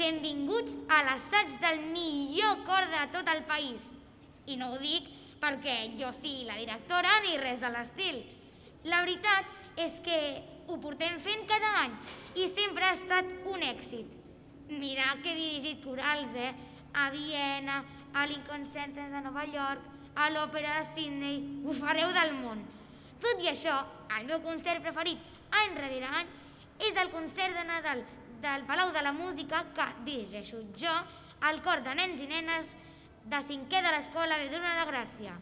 benvinguts a l'assaig del millor cor de tot el país. I no ho dic perquè jo sigui la directora ni res de l'estil. La veritat és que ho portem fent cada any i sempre ha estat un èxit. Mira que he dirigit corals, eh? A Viena, a Lincoln Center de Nova York, a l'Òpera de Sydney, ho fareu del món. Tot i això, el meu concert preferit any rere any és el concert de Nadal del Palau de la Música que dirigeixo jo al cor de nens i nenes de cinquè de l'escola de Dona de Gràcia.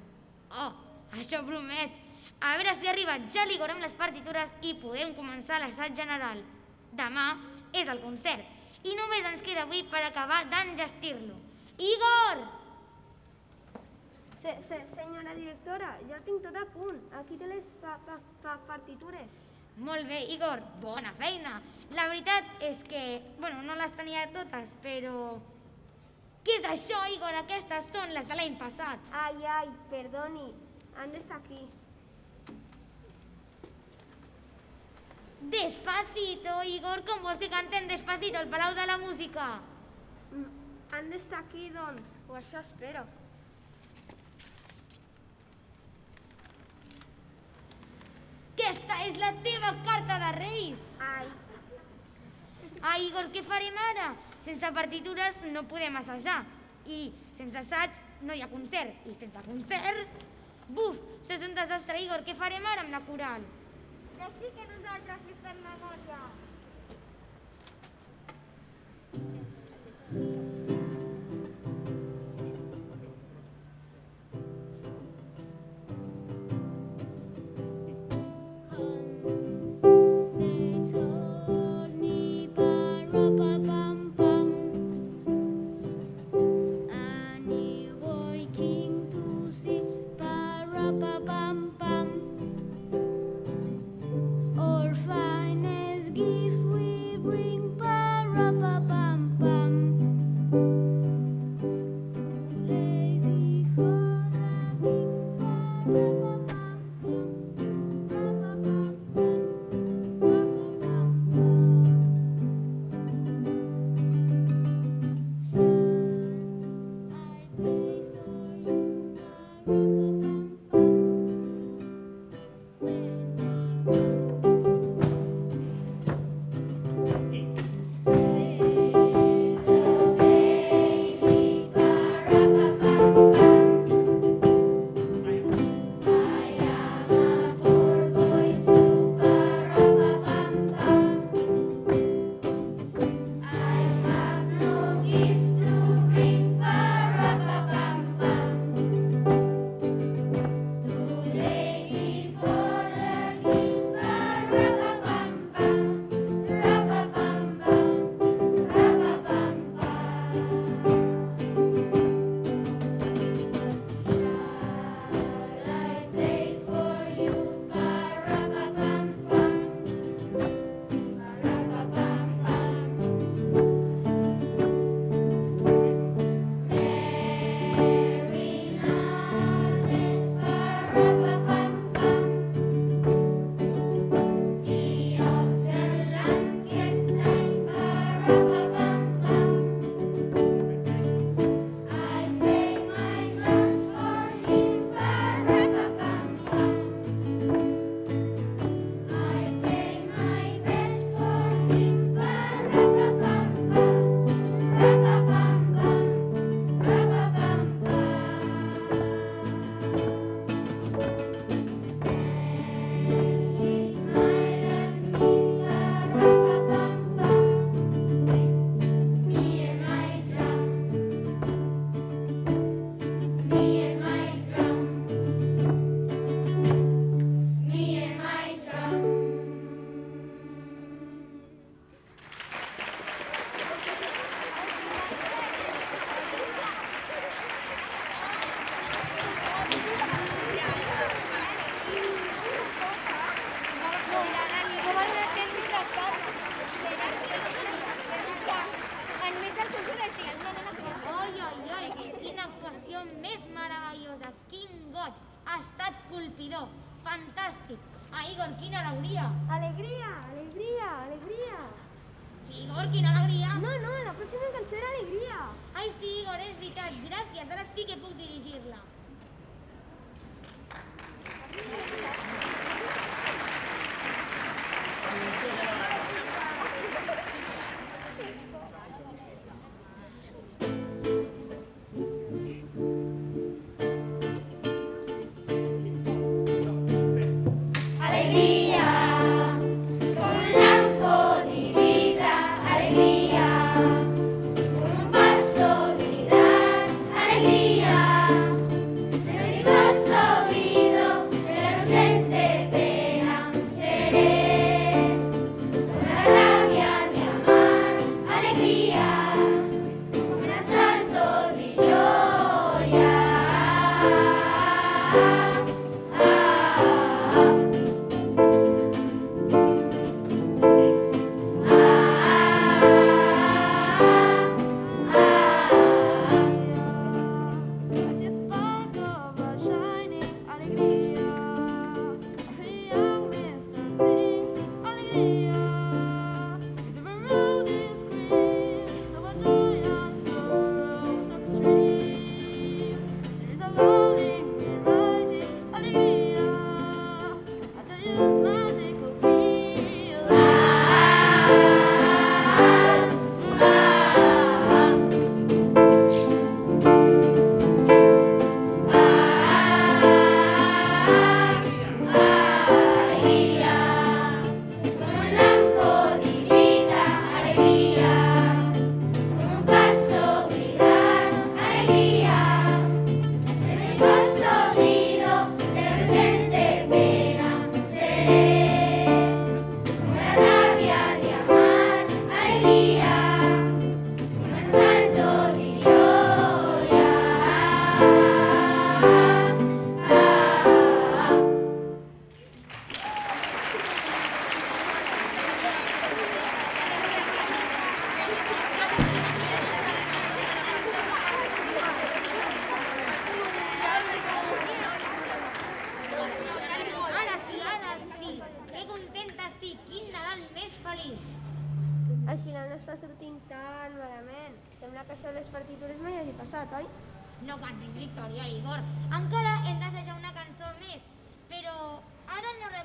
Oh, això promet! A veure si arriba ja l'Igor amb les partitures i podem començar l'assaig general. Demà és el concert i només ens queda avui per acabar d'engestir-lo. Igor! Se, se, senyora directora, ja tinc tot a punt. Aquí té les pa, pa, pa, partitures. Molt bé, Igor, bona feina. La veritat és que, bueno, no les tenia totes, però... Què és això, Igor? Aquestes són les de l'any passat. Ai, ai, perdoni. Han d'estar aquí. Despacito, Igor, com vols que cantem Despacito al Palau de la Música? Mm, Han d'estar aquí, doncs, o això espero. És la teva carta de Reis. Ai, Ai, Igor, què farem ara? Sense partitures no podem assajar. I sense assaig no hi ha concert. I sense concert... Buf, això és un desastre, Igor. Què farem ara amb la coral? així que nosaltres li fem memòria.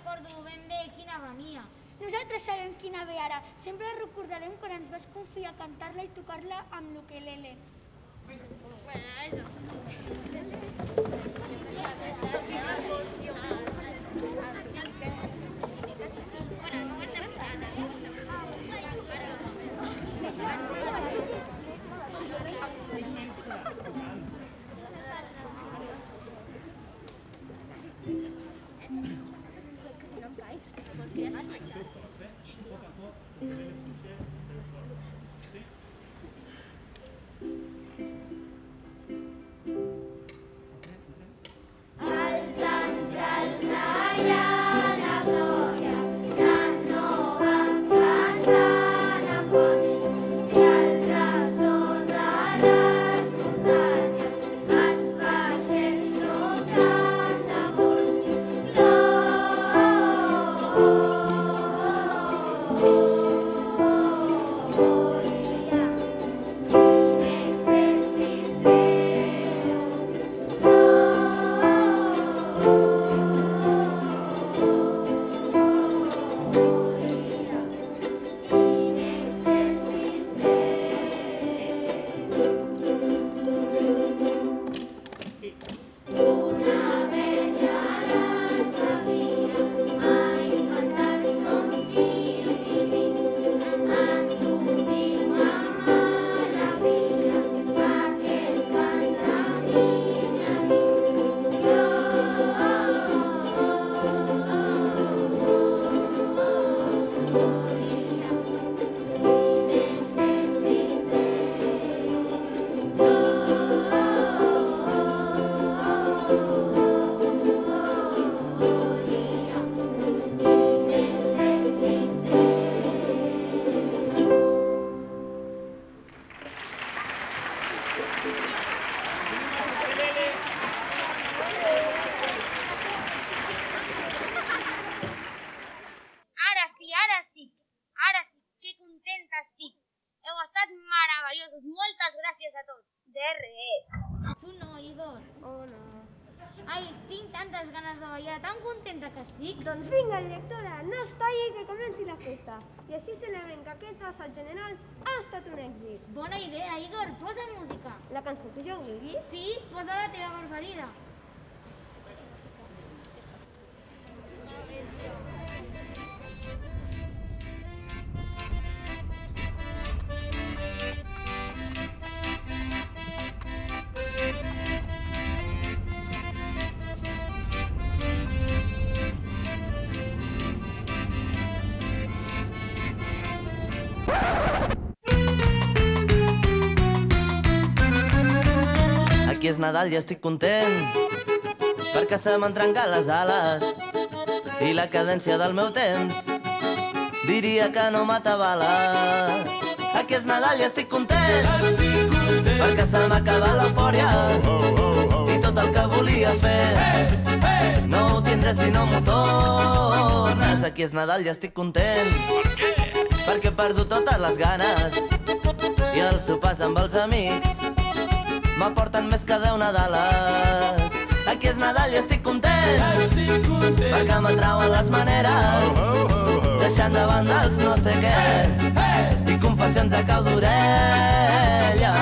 recordo ben bé quina venia. Nosaltres sabem quina ve ara. Sempre recordarem quan ens vas confiar a cantar-la i tocar-la amb l'ukelele. Bueno, eso. Je suis trop content, on peut les afficher, c'est le choix. Ai, tinc tantes ganes de ballar, tan contenta que estic. Doncs vinga, directora, no es talli que comenci la festa. I així celebrem que aquest assaig general ha estat un èxit. Bona idea, Igor, posa música. La cançó que jo vulgui. Sí, posa la teva preferida. És Nadal i estic content. Perquè se m'han trencat les ales i la cadència del meu temps. Diria que no m'atabala. Aquí és Nadal i estic content. Perquè se m'ha acabat l'eufòria i tot el que volia fer. No ho tindré si no m'ho tornes. Aquí és Nadal i estic content. Perquè he perdut totes les ganes i els sopars amb els amics m'aporten més que deu Nadales. Aquí és Nadal i estic content, estic content. perquè m'atrauen les maneres, deixant de banda els no sé què, i confessions a cau d'orella.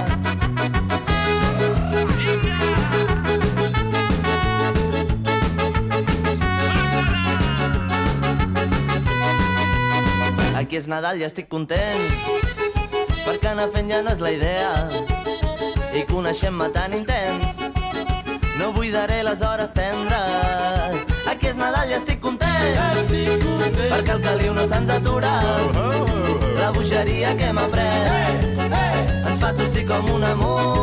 Aquí és Nadal i estic content, perquè anar fent ja no és la idea, i coneixem-me tan intens no buidaré les hores tendres. Aquí és Nadal i estic content, estic content. perquè el caliu no se'ns atura. La bogeria que hem après. Ens fa tossir com un amor